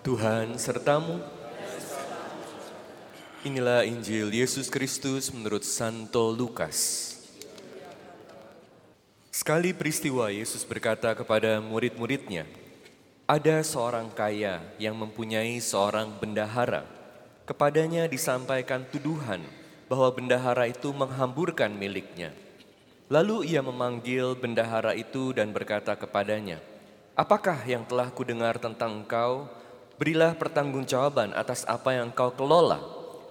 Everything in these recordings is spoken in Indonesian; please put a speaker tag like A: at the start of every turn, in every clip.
A: Tuhan sertamu. Inilah Injil Yesus Kristus menurut Santo Lukas. Sekali peristiwa Yesus berkata kepada murid-muridnya, ada seorang kaya yang mempunyai seorang bendahara. Kepadanya disampaikan tuduhan bahwa bendahara itu menghamburkan miliknya. Lalu ia memanggil bendahara itu dan berkata kepadanya, Apakah yang telah kudengar tentang engkau Berilah pertanggungjawaban atas apa yang engkau kelola,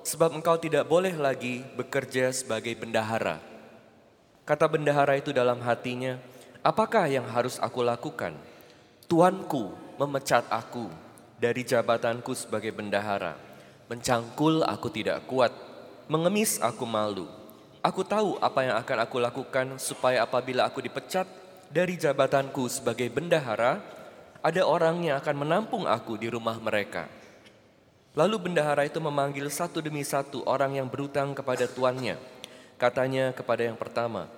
A: sebab engkau tidak boleh lagi bekerja sebagai bendahara. Kata bendahara itu dalam hatinya, apakah yang harus aku lakukan? Tuanku memecat aku dari jabatanku sebagai bendahara. Mencangkul aku tidak kuat, mengemis aku malu. Aku tahu apa yang akan aku lakukan supaya apabila aku dipecat dari jabatanku sebagai bendahara, ada orang yang akan menampung aku di rumah mereka. Lalu bendahara itu memanggil satu demi satu orang yang berutang kepada tuannya. Katanya kepada yang pertama,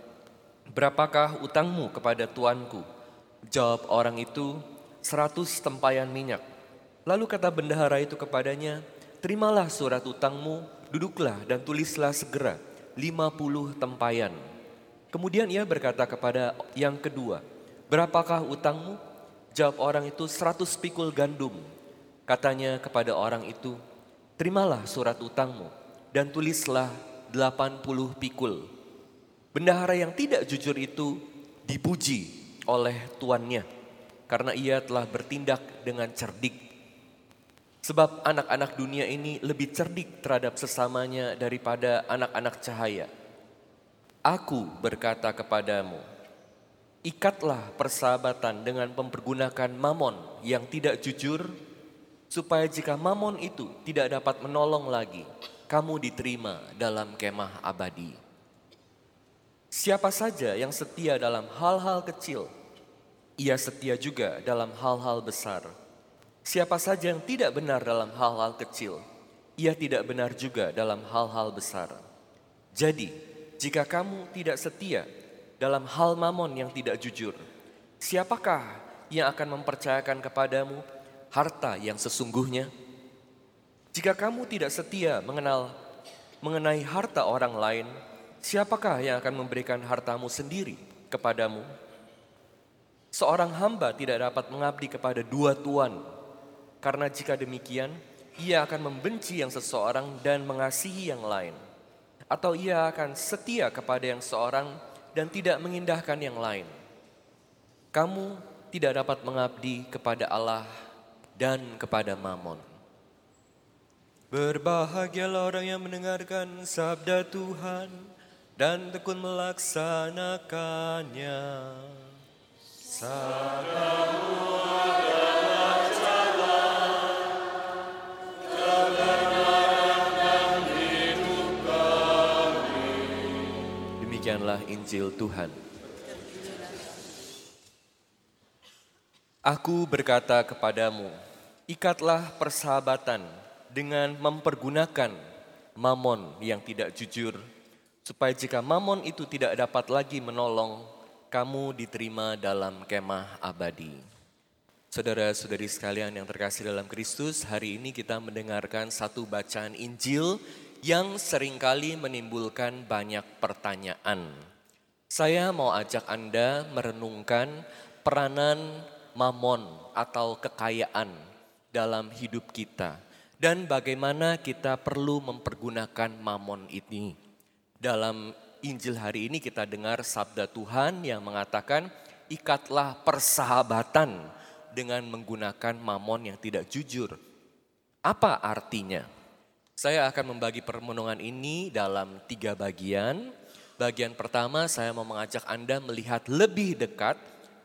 A: Berapakah utangmu kepada tuanku? Jawab orang itu, seratus tempayan minyak. Lalu kata bendahara itu kepadanya, Terimalah surat utangmu, duduklah dan tulislah segera, lima puluh tempayan. Kemudian ia berkata kepada yang kedua, Berapakah utangmu? Jawab orang itu seratus pikul gandum. Katanya kepada orang itu, terimalah surat utangmu dan tulislah delapan puluh pikul. Bendahara yang tidak jujur itu dipuji oleh tuannya karena ia telah bertindak dengan cerdik. Sebab anak-anak dunia ini lebih cerdik terhadap sesamanya daripada anak-anak cahaya. Aku berkata kepadamu, Ikatlah persahabatan dengan mempergunakan mamon yang tidak jujur, supaya jika mamon itu tidak dapat menolong lagi, kamu diterima dalam kemah abadi. Siapa saja yang setia dalam hal-hal kecil, ia setia juga dalam hal-hal besar. Siapa saja yang tidak benar dalam hal-hal kecil, ia tidak benar juga dalam hal-hal besar. Jadi, jika kamu tidak setia dalam hal mamon yang tidak jujur. Siapakah yang akan mempercayakan kepadamu harta yang sesungguhnya? Jika kamu tidak setia mengenal mengenai harta orang lain, siapakah yang akan memberikan hartamu sendiri kepadamu? Seorang hamba tidak dapat mengabdi kepada dua tuan, karena jika demikian, ia akan membenci yang seseorang dan mengasihi yang lain, atau ia akan setia kepada yang seorang dan tidak mengindahkan yang lain. Kamu tidak dapat mengabdi kepada Allah dan kepada Mammon. Berbahagialah orang yang mendengarkan sabda Tuhan dan tekun melaksanakannya. Sabdamu Demikianlah Injil Tuhan. Aku berkata kepadamu, ikatlah persahabatan dengan mempergunakan mamon yang tidak jujur, supaya jika mamon itu tidak dapat lagi menolong, kamu diterima dalam kemah abadi. Saudara-saudari sekalian yang terkasih dalam Kristus, hari ini kita mendengarkan satu bacaan Injil yang sering kali menimbulkan banyak pertanyaan. Saya mau ajak Anda merenungkan peranan mamon atau kekayaan dalam hidup kita dan bagaimana kita perlu mempergunakan mamon ini. Dalam Injil hari ini kita dengar sabda Tuhan yang mengatakan ikatlah persahabatan dengan menggunakan mamon yang tidak jujur. Apa artinya? Saya akan membagi permenungan ini dalam tiga bagian. Bagian pertama saya mau mengajak Anda melihat lebih dekat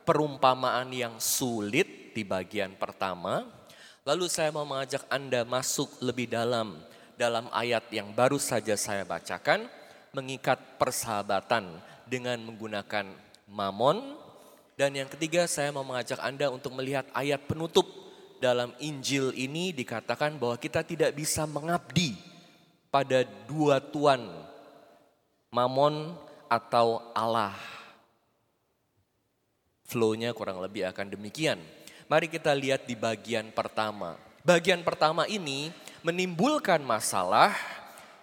A: perumpamaan yang sulit di bagian pertama. Lalu saya mau mengajak Anda masuk lebih dalam dalam ayat yang baru saja saya bacakan. Mengikat persahabatan dengan menggunakan mamon. Dan yang ketiga saya mau mengajak Anda untuk melihat ayat penutup dalam Injil ini dikatakan bahwa kita tidak bisa mengabdi pada dua tuan, Mamon atau Allah. Flow-nya kurang lebih akan demikian. Mari kita lihat di bagian pertama. Bagian pertama ini menimbulkan masalah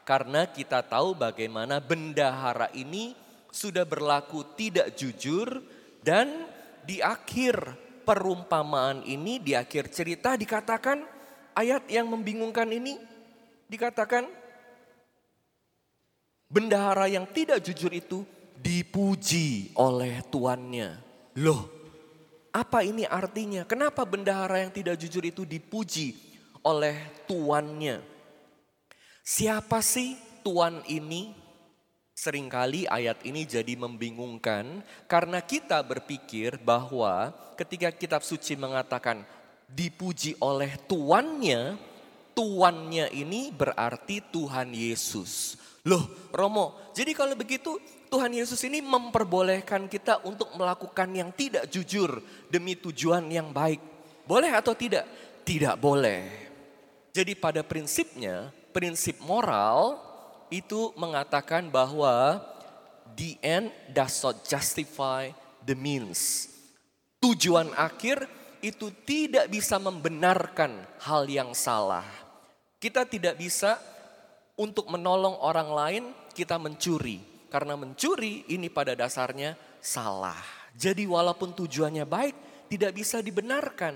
A: karena kita tahu bagaimana bendahara ini sudah berlaku tidak jujur dan di akhir perumpamaan ini, di akhir cerita dikatakan ayat yang membingungkan ini dikatakan bendahara yang tidak jujur itu dipuji oleh tuannya. Loh, apa ini artinya? Kenapa bendahara yang tidak jujur itu dipuji oleh tuannya? Siapa sih tuan ini? Seringkali ayat ini jadi membingungkan karena kita berpikir bahwa ketika kitab suci mengatakan dipuji oleh tuannya, tuannya ini berarti Tuhan Yesus. Loh Romo, jadi kalau begitu Tuhan Yesus ini memperbolehkan kita untuk melakukan yang tidak jujur demi tujuan yang baik. Boleh atau tidak? Tidak boleh. Jadi pada prinsipnya, prinsip moral itu mengatakan bahwa the end does not justify the means. Tujuan akhir itu tidak bisa membenarkan hal yang salah. Kita tidak bisa untuk menolong orang lain kita mencuri. Karena mencuri ini pada dasarnya salah. Jadi walaupun tujuannya baik tidak bisa dibenarkan.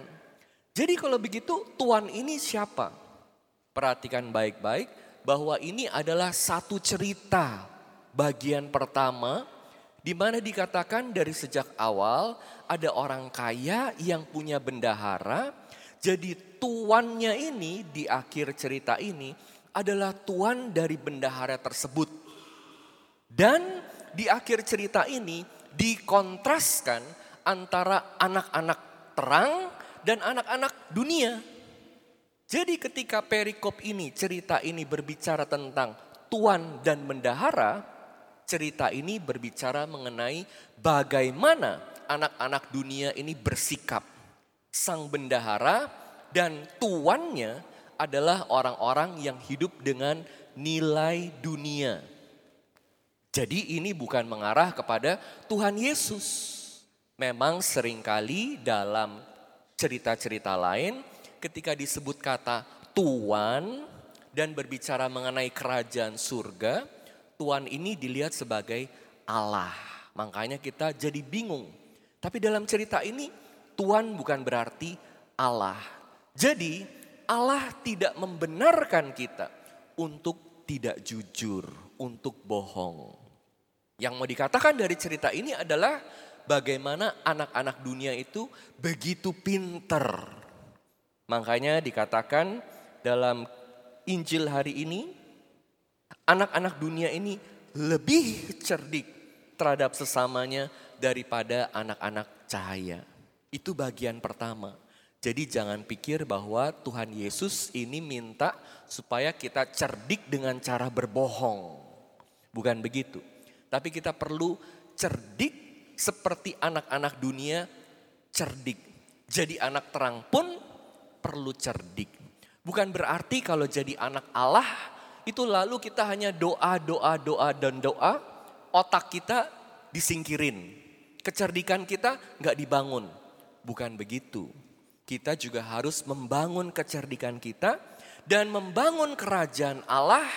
A: Jadi kalau begitu Tuhan ini siapa? Perhatikan baik-baik bahwa ini adalah satu cerita bagian pertama di mana dikatakan dari sejak awal ada orang kaya yang punya bendahara. Jadi tuannya ini di akhir cerita ini adalah tuan dari bendahara tersebut. Dan di akhir cerita ini dikontraskan antara anak-anak terang dan anak-anak dunia. Jadi ketika perikop ini, cerita ini berbicara tentang tuan dan bendahara, cerita ini berbicara mengenai bagaimana anak-anak dunia ini bersikap. Sang bendahara dan tuannya adalah orang-orang yang hidup dengan nilai dunia. Jadi ini bukan mengarah kepada Tuhan Yesus. Memang sering kali dalam cerita-cerita lain ketika disebut kata tuan dan berbicara mengenai kerajaan surga, tuan ini dilihat sebagai Allah. Makanya kita jadi bingung. Tapi dalam cerita ini tuan bukan berarti Allah. Jadi Allah tidak membenarkan kita untuk tidak jujur, untuk bohong. Yang mau dikatakan dari cerita ini adalah bagaimana anak-anak dunia itu begitu pinter Makanya dikatakan dalam Injil hari ini, anak-anak dunia ini lebih cerdik terhadap sesamanya daripada anak-anak cahaya. Itu bagian pertama. Jadi jangan pikir bahwa Tuhan Yesus ini minta supaya kita cerdik dengan cara berbohong. Bukan begitu. Tapi kita perlu cerdik seperti anak-anak dunia cerdik. Jadi anak terang pun perlu cerdik. Bukan berarti kalau jadi anak Allah itu lalu kita hanya doa, doa, doa, dan doa, otak kita disingkirin. Kecerdikan kita nggak dibangun. Bukan begitu. Kita juga harus membangun kecerdikan kita dan membangun kerajaan Allah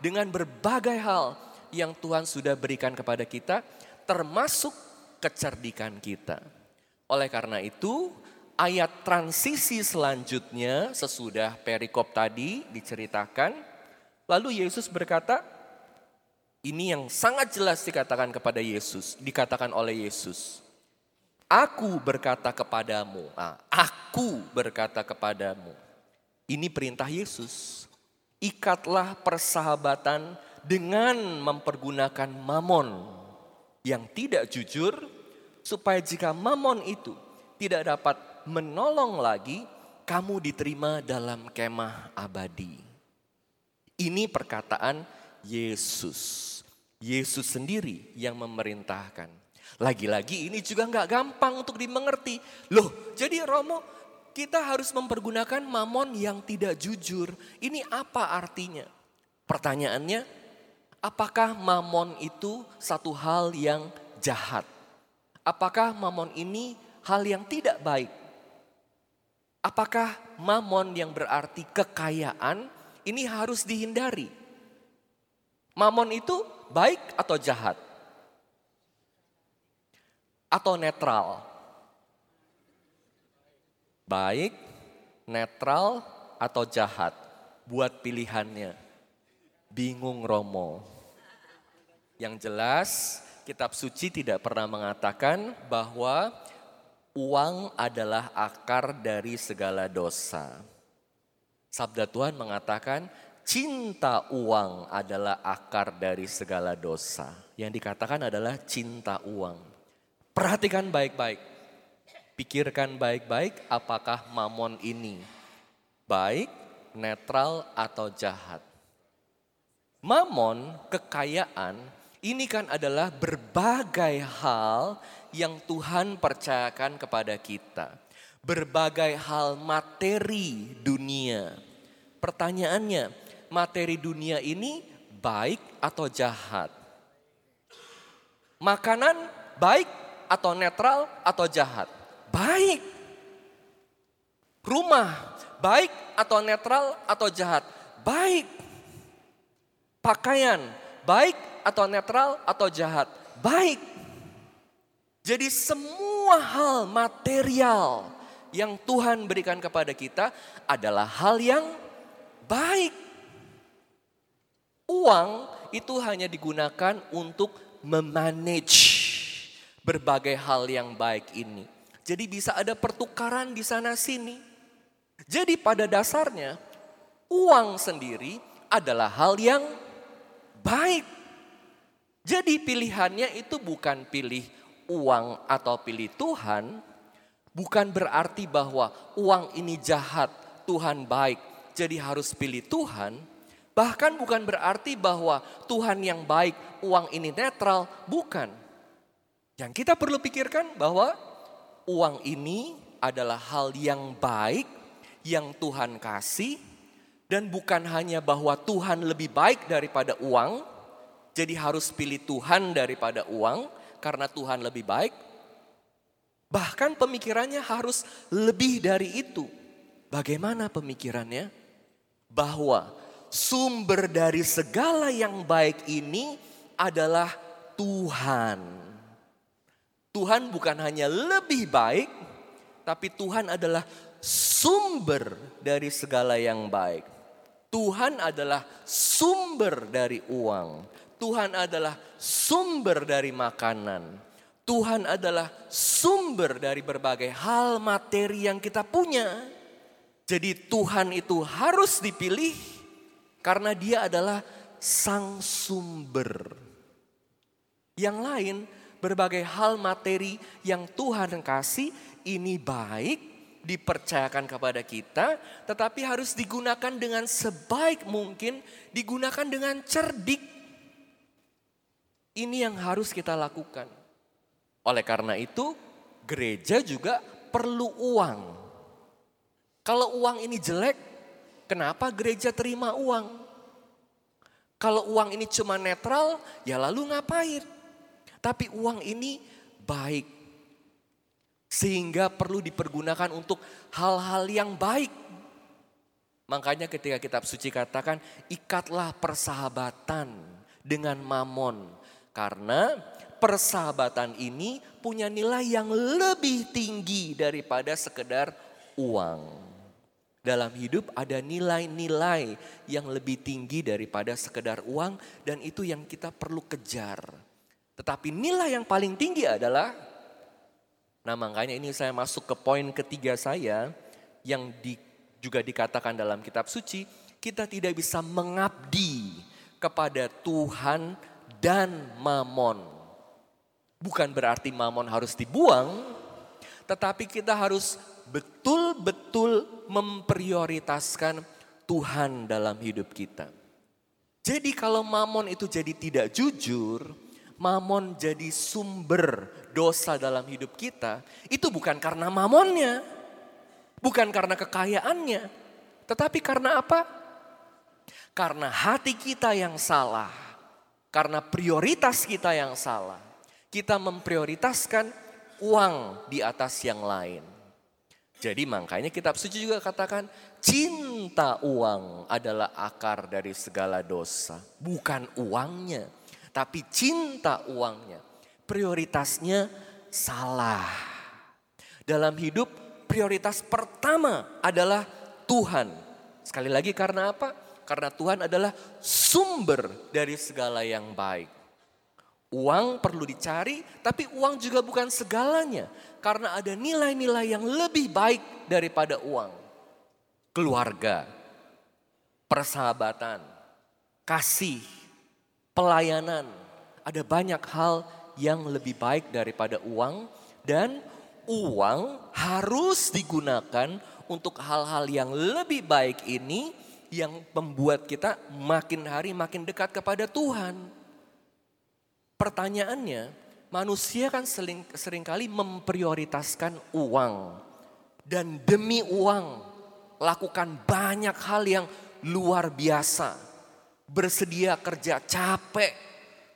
A: dengan berbagai hal yang Tuhan sudah berikan kepada kita, termasuk kecerdikan kita. Oleh karena itu, ayat transisi selanjutnya sesudah perikop tadi diceritakan. Lalu Yesus berkata, ini yang sangat jelas dikatakan kepada Yesus, dikatakan oleh Yesus. Aku berkata kepadamu, ah, aku berkata kepadamu. Ini perintah Yesus. Ikatlah persahabatan dengan mempergunakan mamon yang tidak jujur, supaya jika mamon itu tidak dapat menolong lagi, kamu diterima dalam kemah abadi. Ini perkataan Yesus. Yesus sendiri yang memerintahkan. Lagi-lagi ini juga nggak gampang untuk dimengerti. Loh, jadi Romo, kita harus mempergunakan mamon yang tidak jujur. Ini apa artinya? Pertanyaannya, apakah mamon itu satu hal yang jahat? Apakah mamon ini hal yang tidak baik? Apakah mamon yang berarti kekayaan ini harus dihindari? Mamon itu baik atau jahat? Atau netral? Baik, netral, atau jahat? Buat pilihannya. Bingung Romo. Yang jelas, kitab suci tidak pernah mengatakan bahwa uang adalah akar dari segala dosa. Sabda Tuhan mengatakan cinta uang adalah akar dari segala dosa. Yang dikatakan adalah cinta uang. Perhatikan baik-baik. Pikirkan baik-baik apakah mamon ini baik, netral, atau jahat. Mamon, kekayaan, ini kan adalah berbagai hal yang Tuhan percayakan kepada kita. Berbagai hal materi dunia. Pertanyaannya, materi dunia ini baik atau jahat? Makanan baik atau netral atau jahat? Baik. Rumah baik atau netral atau jahat? Baik. Pakaian baik atau netral atau jahat? Baik. Jadi semua hal material yang Tuhan berikan kepada kita adalah hal yang baik. Uang itu hanya digunakan untuk memanage berbagai hal yang baik ini. Jadi bisa ada pertukaran di sana sini. Jadi pada dasarnya uang sendiri adalah hal yang baik. Jadi pilihannya itu bukan pilih uang atau pilih Tuhan, bukan berarti bahwa uang ini jahat, Tuhan baik, jadi harus pilih Tuhan. Bahkan bukan berarti bahwa Tuhan yang baik, uang ini netral, bukan. Yang kita perlu pikirkan bahwa uang ini adalah hal yang baik yang Tuhan kasih dan bukan hanya bahwa Tuhan lebih baik daripada uang, jadi harus pilih Tuhan daripada uang karena Tuhan lebih baik. Bahkan pemikirannya harus lebih dari itu. Bagaimana pemikirannya? Bahwa sumber dari segala yang baik ini adalah Tuhan. Tuhan bukan hanya lebih baik, tapi Tuhan adalah sumber dari segala yang baik. Tuhan adalah sumber dari uang. Tuhan adalah sumber dari makanan. Tuhan adalah sumber dari berbagai hal materi yang kita punya. Jadi Tuhan itu harus dipilih karena dia adalah sang sumber. Yang lain berbagai hal materi yang Tuhan kasih ini baik, dipercayakan kepada kita, tetapi harus digunakan dengan sebaik mungkin, digunakan dengan cerdik. Ini yang harus kita lakukan. Oleh karena itu, gereja juga perlu uang. Kalau uang ini jelek, kenapa gereja terima uang? Kalau uang ini cuma netral, ya lalu ngapain? Tapi uang ini baik. Sehingga perlu dipergunakan untuk hal-hal yang baik. Makanya ketika kitab suci katakan ikatlah persahabatan dengan mamon. Karena persahabatan ini punya nilai yang lebih tinggi daripada sekedar uang. Dalam hidup ada nilai-nilai yang lebih tinggi daripada sekedar uang dan itu yang kita perlu kejar. Tetapi nilai yang paling tinggi adalah, nah makanya ini saya masuk ke poin ketiga saya yang di, juga dikatakan dalam kitab suci, kita tidak bisa mengabdi kepada Tuhan dan mamon. Bukan berarti mamon harus dibuang, tetapi kita harus betul-betul memprioritaskan Tuhan dalam hidup kita. Jadi kalau mamon itu jadi tidak jujur, mamon jadi sumber dosa dalam hidup kita, itu bukan karena mamonnya, bukan karena kekayaannya, tetapi karena apa? Karena hati kita yang salah, karena prioritas kita yang salah. Kita memprioritaskan uang di atas yang lain. Jadi makanya kitab suci juga katakan cinta uang adalah akar dari segala dosa. Bukan uangnya, tapi cinta uangnya. Prioritasnya salah. Dalam hidup prioritas pertama adalah Tuhan. Sekali lagi karena apa? Karena Tuhan adalah sumber dari segala yang baik. Uang perlu dicari, tapi uang juga bukan segalanya. Karena ada nilai-nilai yang lebih baik daripada uang. Keluarga, persahabatan, kasih, pelayanan. Ada banyak hal yang lebih baik daripada uang. Dan uang harus digunakan untuk hal-hal yang lebih baik ini yang membuat kita makin hari makin dekat kepada Tuhan. Pertanyaannya, manusia kan sering, sering kali memprioritaskan uang. Dan demi uang, lakukan banyak hal yang luar biasa. Bersedia kerja capek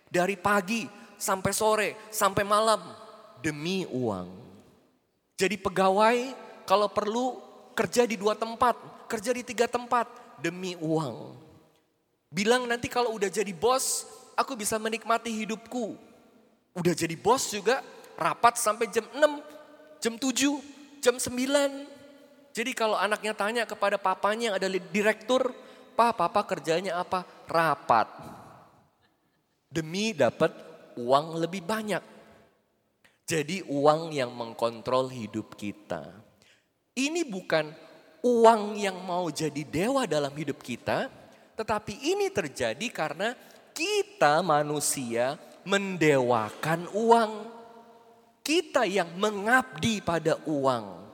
A: dari pagi sampai sore, sampai malam demi uang. Jadi pegawai kalau perlu kerja di dua tempat, kerja di tiga tempat demi uang. Bilang nanti kalau udah jadi bos, aku bisa menikmati hidupku. Udah jadi bos juga, rapat sampai jam 6, jam 7, jam 9. Jadi kalau anaknya tanya kepada papanya yang ada direktur, Pak, papa kerjanya apa? Rapat. Demi dapat uang lebih banyak. Jadi uang yang mengkontrol hidup kita. Ini bukan uang yang mau jadi dewa dalam hidup kita, tetapi ini terjadi karena kita manusia mendewakan uang. Kita yang mengabdi pada uang.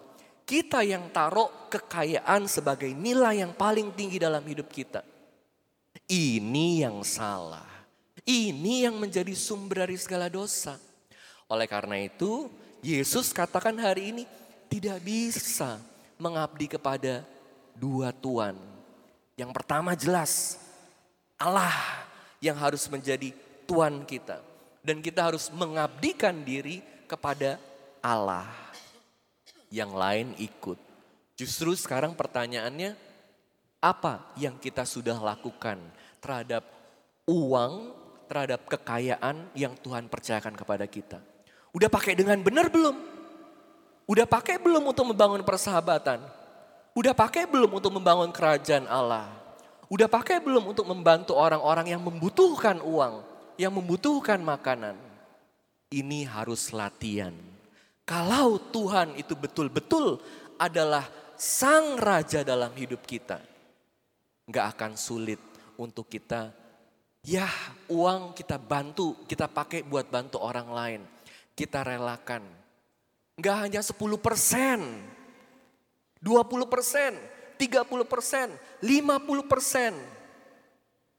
A: Kita yang taruh kekayaan sebagai nilai yang paling tinggi dalam hidup kita. Ini yang salah. Ini yang menjadi sumber dari segala dosa. Oleh karena itu, Yesus katakan hari ini tidak bisa mengabdi kepada dua tuan. Yang pertama jelas, Allah yang harus menjadi Tuhan kita. Dan kita harus mengabdikan diri kepada Allah. Yang lain ikut. Justru sekarang pertanyaannya, apa yang kita sudah lakukan terhadap uang, terhadap kekayaan yang Tuhan percayakan kepada kita? Udah pakai dengan benar belum? Udah pakai belum untuk membangun persahabatan? Udah pakai belum untuk membangun kerajaan Allah? Udah pakai belum untuk membantu orang-orang yang membutuhkan uang, yang membutuhkan makanan? Ini harus latihan. Kalau Tuhan itu betul-betul adalah sang raja dalam hidup kita, nggak akan sulit untuk kita, ya uang kita bantu, kita pakai buat bantu orang lain. Kita relakan. Nggak hanya 10 persen, 20 persen, 30 persen, 50 persen.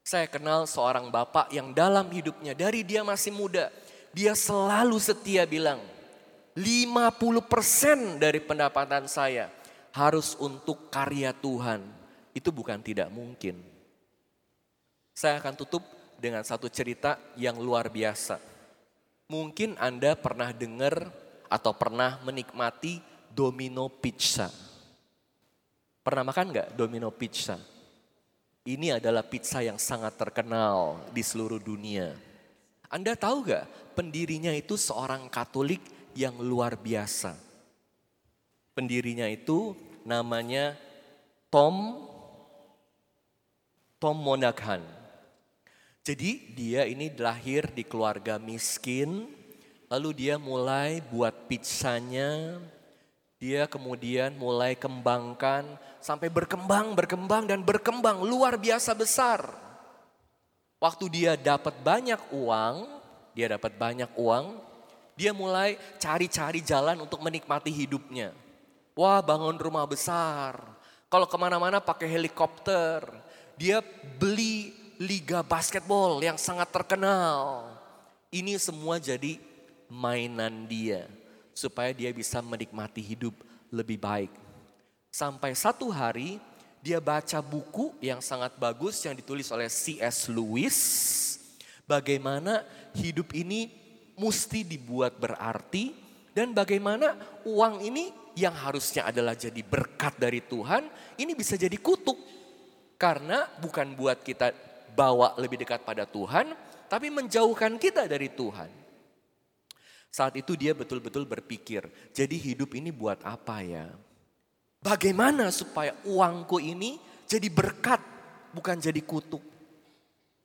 A: Saya kenal seorang bapak yang dalam hidupnya dari dia masih muda, dia selalu setia bilang, 50 persen dari pendapatan saya harus untuk karya Tuhan. Itu bukan tidak mungkin. Saya akan tutup dengan satu cerita yang luar biasa. Mungkin Anda pernah dengar atau pernah menikmati Domino Pizza. Pernah makan nggak Domino Pizza? Ini adalah pizza yang sangat terkenal di seluruh dunia. Anda tahu gak pendirinya itu seorang Katolik yang luar biasa. Pendirinya itu namanya Tom Tom Monaghan. Jadi dia ini lahir di keluarga miskin, lalu dia mulai buat pizzanya, dia kemudian mulai kembangkan sampai berkembang, berkembang dan berkembang luar biasa besar. Waktu dia dapat banyak uang, dia dapat banyak uang, dia mulai cari-cari jalan untuk menikmati hidupnya. Wah bangun rumah besar, kalau ke mana-mana pakai helikopter. Dia beli liga basketball yang sangat terkenal. Ini semua jadi mainan dia supaya dia bisa menikmati hidup lebih baik. Sampai satu hari dia baca buku yang sangat bagus yang ditulis oleh C.S. Lewis. Bagaimana hidup ini mesti dibuat berarti Dan bagaimana uang ini yang harusnya adalah jadi berkat dari Tuhan, ini bisa jadi kutuk. Karena bukan buat kita bawa lebih dekat pada Tuhan, tapi menjauhkan kita dari Tuhan. Saat itu dia betul-betul berpikir, jadi hidup ini buat apa ya? Bagaimana supaya uangku ini jadi berkat, bukan jadi kutuk?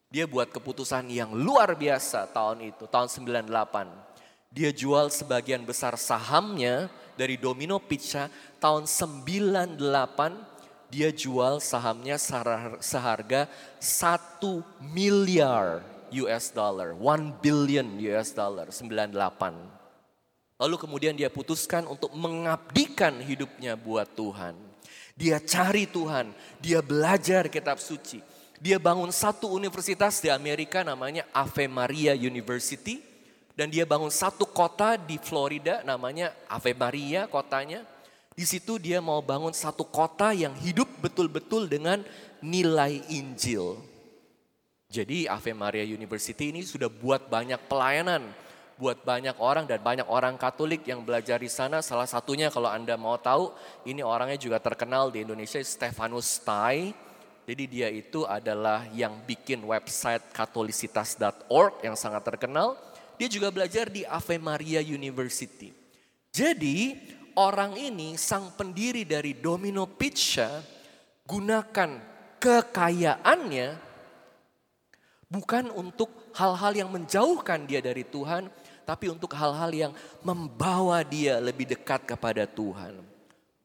A: Dia buat keputusan yang luar biasa tahun itu, tahun 98. Dia jual sebagian besar sahamnya dari Domino Pizza tahun 98 dia jual sahamnya seharga 1 miliar US dollar, 1 billion US dollar, 98. Lalu kemudian dia putuskan untuk mengabdikan hidupnya buat Tuhan. Dia cari Tuhan, dia belajar kitab suci. Dia bangun satu universitas di Amerika namanya Ave Maria University. Dan dia bangun satu kota di Florida namanya Ave Maria kotanya. Di situ dia mau bangun satu kota yang hidup betul-betul dengan nilai Injil. Jadi Ave Maria University ini sudah buat banyak pelayanan, buat banyak orang dan banyak orang Katolik yang belajar di sana. Salah satunya kalau Anda mau tahu, ini orangnya juga terkenal di Indonesia, Stefanus Tai. Jadi dia itu adalah yang bikin website katolisitas.org yang sangat terkenal. Dia juga belajar di Ave Maria University. Jadi orang ini sang pendiri dari Domino Pizza gunakan kekayaannya Bukan untuk hal-hal yang menjauhkan dia dari Tuhan, tapi untuk hal-hal yang membawa dia lebih dekat kepada Tuhan.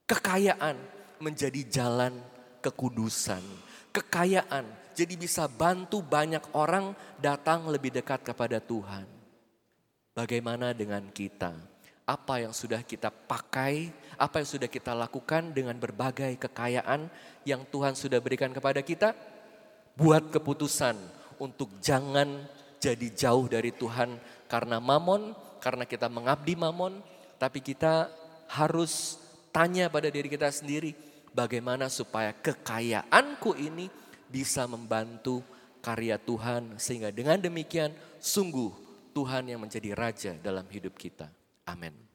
A: Kekayaan menjadi jalan kekudusan. Kekayaan jadi bisa bantu banyak orang datang lebih dekat kepada Tuhan. Bagaimana dengan kita? Apa yang sudah kita pakai, apa yang sudah kita lakukan dengan berbagai kekayaan yang Tuhan sudah berikan kepada kita? Buat keputusan untuk jangan jadi jauh dari Tuhan karena mamon, karena kita mengabdi mamon, tapi kita harus tanya pada diri kita sendiri, bagaimana supaya kekayaanku ini bisa membantu karya Tuhan sehingga dengan demikian sungguh Tuhan yang menjadi raja dalam hidup kita. Amin.